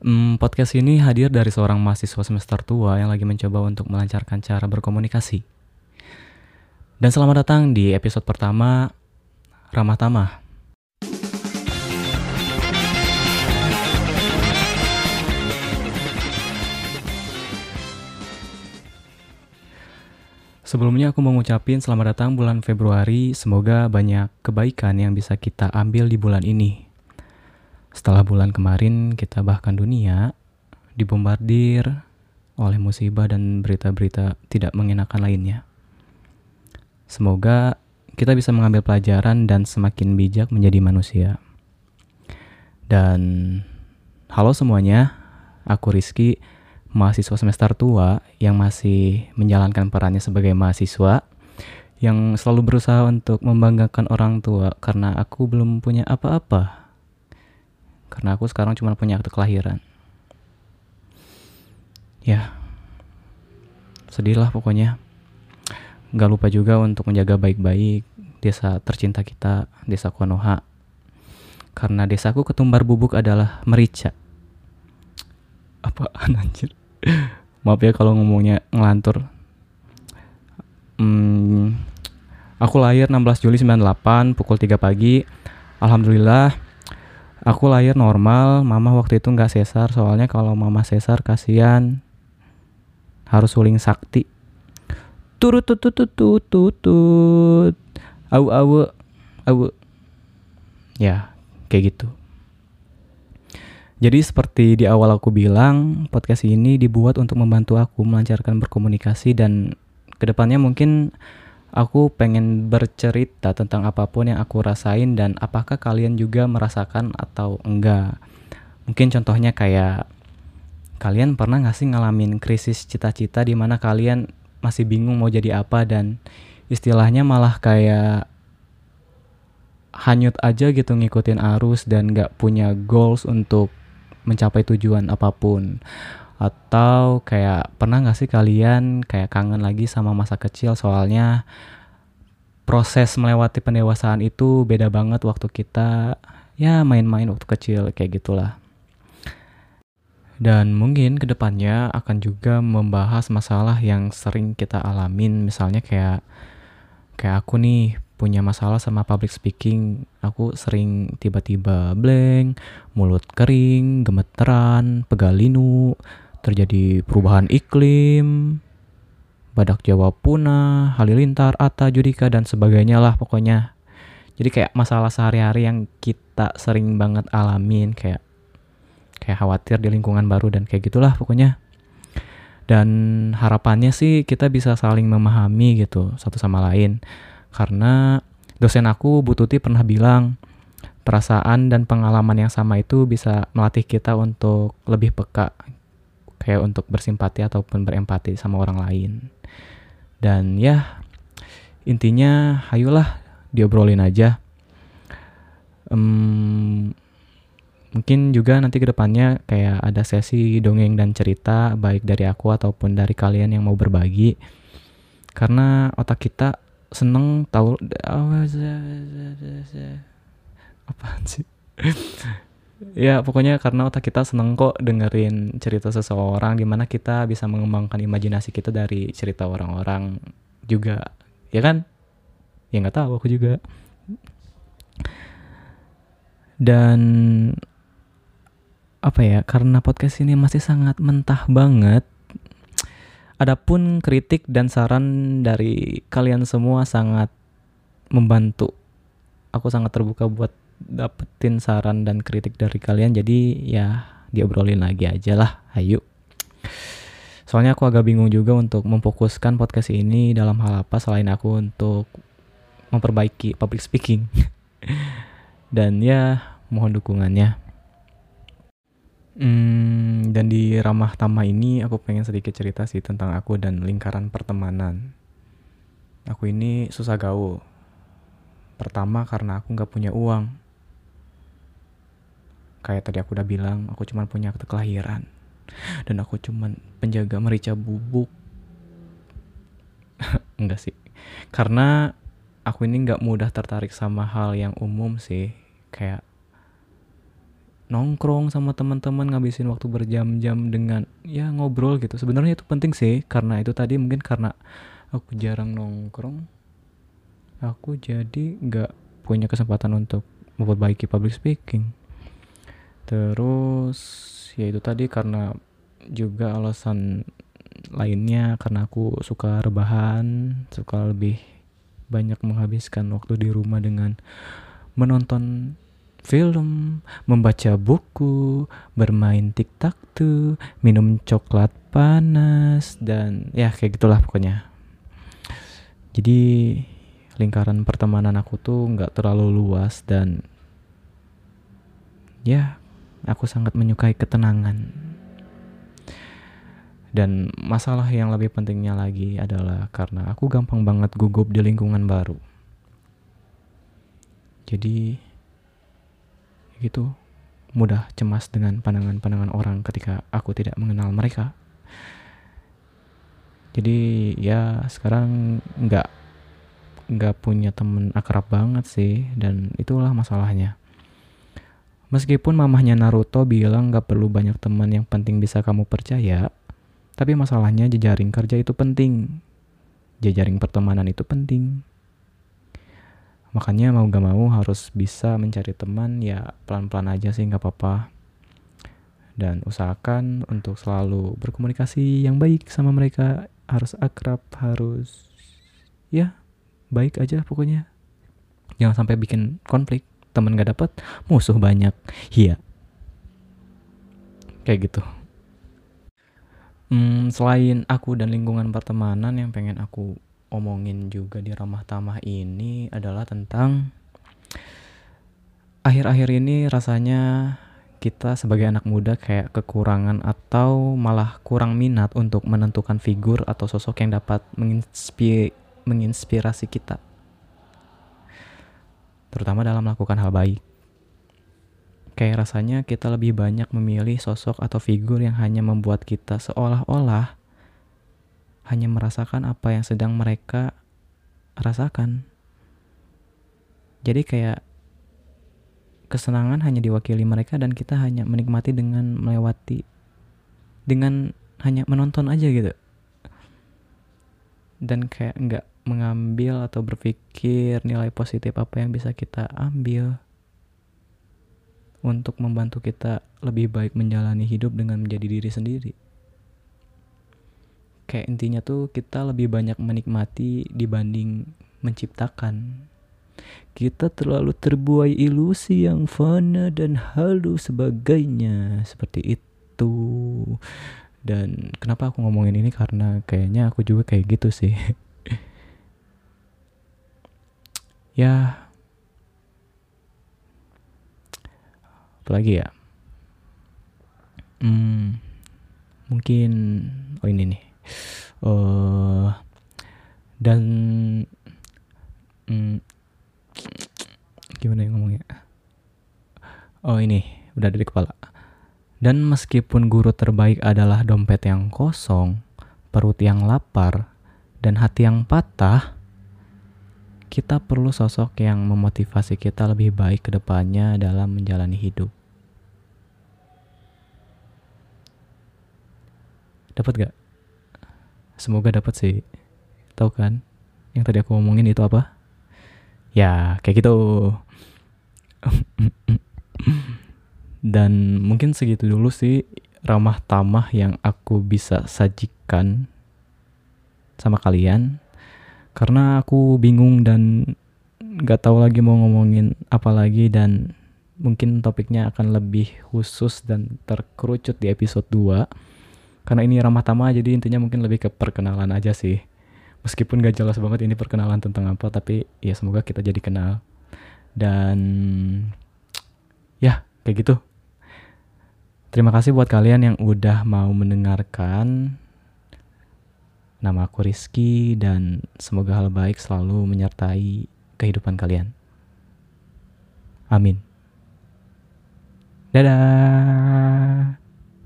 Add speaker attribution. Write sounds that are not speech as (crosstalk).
Speaker 1: Hmm, podcast ini hadir dari seorang mahasiswa semester tua yang lagi mencoba untuk melancarkan cara berkomunikasi. Dan selamat datang di episode pertama Ramah Tamah. Sebelumnya aku mau ngucapin selamat datang bulan Februari, semoga banyak kebaikan yang bisa kita ambil di bulan ini. Setelah bulan kemarin kita bahkan dunia dibombardir oleh musibah dan berita-berita tidak mengenakan lainnya. Semoga kita bisa mengambil pelajaran dan semakin bijak menjadi manusia. Dan halo semuanya, aku Rizky, mahasiswa semester tua yang masih menjalankan perannya sebagai mahasiswa yang selalu berusaha untuk membanggakan orang tua karena aku belum punya apa-apa karena aku sekarang cuma punya akte kelahiran. Ya. Sedih lah pokoknya. Gak lupa juga untuk menjaga baik-baik desa tercinta kita desa Konoha. Karena desaku ketumbar bubuk adalah merica. Apa anjir? Maaf ya kalau ngomongnya ngelantur. Hmm, aku lahir 16 Juli 98 pukul 3 pagi. Alhamdulillah Aku lahir normal, mama waktu itu nggak sesar soalnya kalau mama sesar kasihan harus suling sakti. Turut tut tut tut tut. Au au au. Ya, kayak gitu. Jadi seperti di awal aku bilang, podcast ini dibuat untuk membantu aku melancarkan berkomunikasi dan ke depannya mungkin Aku pengen bercerita tentang apa pun yang aku rasain dan apakah kalian juga merasakan atau enggak. Mungkin contohnya kayak kalian pernah gak sih ngalamin krisis cita-cita di mana kalian masih bingung mau jadi apa dan istilahnya malah kayak hanyut aja gitu ngikutin arus dan gak punya goals untuk mencapai tujuan apa pun atau kayak pernah gak sih kalian kayak kangen lagi sama masa kecil? Soalnya proses melewati pendewasaan itu beda banget waktu kita ya main-main waktu kecil kayak gitulah. Dan mungkin ke depannya akan juga membahas masalah yang sering kita alamin. Misalnya kayak kayak aku nih punya masalah sama public speaking. Aku sering tiba-tiba blank mulut kering gemeteran pegalinu terjadi perubahan iklim, badak Jawa punah, halilintar, Atta, Judika, dan sebagainya lah pokoknya. Jadi kayak masalah sehari-hari yang kita sering banget alamin kayak kayak khawatir di lingkungan baru dan kayak gitulah pokoknya. Dan harapannya sih kita bisa saling memahami gitu satu sama lain. Karena dosen aku Bu Tuti pernah bilang perasaan dan pengalaman yang sama itu bisa melatih kita untuk lebih peka kayak untuk bersimpati ataupun berempati sama orang lain. Dan ya intinya ayolah diobrolin aja. Um, mungkin juga nanti ke depannya kayak ada sesi dongeng dan cerita baik dari aku ataupun dari kalian yang mau berbagi. Karena otak kita seneng tahu apaan sih ya pokoknya karena otak kita seneng kok dengerin cerita seseorang di mana kita bisa mengembangkan imajinasi kita dari cerita orang-orang juga. Ya kan? Ya nggak tahu aku juga. Dan apa ya karena podcast ini masih sangat mentah banget adapun kritik dan saran dari kalian semua sangat membantu. Aku sangat terbuka buat dapetin saran dan kritik dari kalian jadi ya diobrolin lagi aja lah. Ayo. Soalnya aku agak bingung juga untuk memfokuskan podcast ini dalam hal apa selain aku untuk memperbaiki public speaking. (laughs) Dan ya mohon dukungannya. Hmm, dan di ramah tamah ini aku pengen sedikit cerita sih tentang aku dan lingkaran pertemanan. Aku ini susah gaul. Pertama karena aku nggak punya uang kayak tadi aku udah bilang aku cuma punya akte kelahiran. Dan aku cuma penjaga merica bubuk. (laughs) Enggak sih. Karena aku ini nggak mudah tertarik sama hal yang umum sih. Kayak nongkrong sama teman-teman ngabisin waktu berjam-jam dengan ya ngobrol gitu. Sebenarnya itu penting sih karena itu tadi mungkin karena aku jarang nongkrong. Aku jadi nggak punya kesempatan untuk memperbaiki public speaking terus ya itu tadi karena juga alasan lainnya karena aku suka rebahan suka lebih banyak menghabiskan waktu di rumah dengan menonton film, membaca buku, bermain tiktok tuh, minum coklat panas dan ya kayak gitulah pokoknya. Jadi lingkaran pertemanan aku tuh nggak terlalu luas dan ya aku sangat menyukai ketenangan. Dan masalah yang lebih pentingnya lagi adalah karena aku gampang banget gugup di lingkungan baru. Jadi gitu mudah cemas dengan pandangan-pandangan orang ketika aku tidak mengenal mereka. Jadi ya sekarang nggak nggak punya temen akrab banget sih dan itulah masalahnya. Meskipun mamahnya Naruto bilang nggak perlu banyak teman yang penting bisa kamu percaya, tapi masalahnya jejaring kerja itu penting. Jejaring pertemanan itu penting. Makanya mau gak mau harus bisa mencari teman ya pelan-pelan aja sih nggak apa-apa. Dan usahakan untuk selalu berkomunikasi yang baik sama mereka, harus akrab, harus ya baik aja pokoknya. Jangan sampai bikin konflik, teman gak dapet, musuh banyak. Iya. Kayak gitu. Hmm, selain aku dan lingkungan pertemanan yang pengen aku omongin juga di ramah tamah ini adalah tentang akhir-akhir ini rasanya kita sebagai anak muda kayak kekurangan atau malah kurang minat untuk menentukan figur atau sosok yang dapat menginspi menginspirasi kita. Terutama dalam melakukan hal baik. Kayak rasanya kita lebih banyak memilih sosok atau figur yang hanya membuat kita seolah-olah hanya merasakan apa yang sedang mereka rasakan. Jadi kayak kesenangan hanya diwakili mereka dan kita hanya menikmati dengan melewati dengan hanya menonton aja gitu. Dan kayak nggak mengambil atau berpikir nilai positif apa yang bisa kita ambil untuk membantu kita lebih baik menjalani hidup dengan menjadi diri sendiri. Kayak intinya tuh kita lebih banyak menikmati dibanding menciptakan. Kita terlalu terbuai ilusi yang fana dan halu sebagainya. Seperti itu. Dan kenapa aku ngomongin ini? Karena kayaknya aku juga kayak gitu sih (laughs) ya. Apalagi ya? Hmm, mungkin oh ini nih. Uh, dan mm, gimana yang ngomongnya? Oh ini udah dari kepala. Dan meskipun guru terbaik adalah dompet yang kosong perut yang lapar dan hati yang patah kita perlu sosok yang memotivasi kita lebih baik ke depannya dalam menjalani hidup. Dapat gak? Semoga dapat sih. Tahu kan? Yang tadi aku ngomongin itu apa? Ya, kayak gitu. (laughs) Dan mungkin segitu dulu sih ramah tamah yang aku bisa sajikan sama kalian. Karena aku bingung dan gak tahu lagi mau ngomongin apa lagi dan mungkin topiknya akan lebih khusus dan terkerucut di episode 2 karena ini ramah tamah jadi intinya mungkin lebih ke perkenalan aja sih. Meskipun gak jelas banget ini perkenalan tentang apa tapi ya semoga kita jadi kenal. Dan ya kayak gitu. Terima kasih buat kalian yang udah mau mendengarkan nama aku Rizky dan semoga hal baik selalu menyertai kehidupan kalian. Amin. Dadah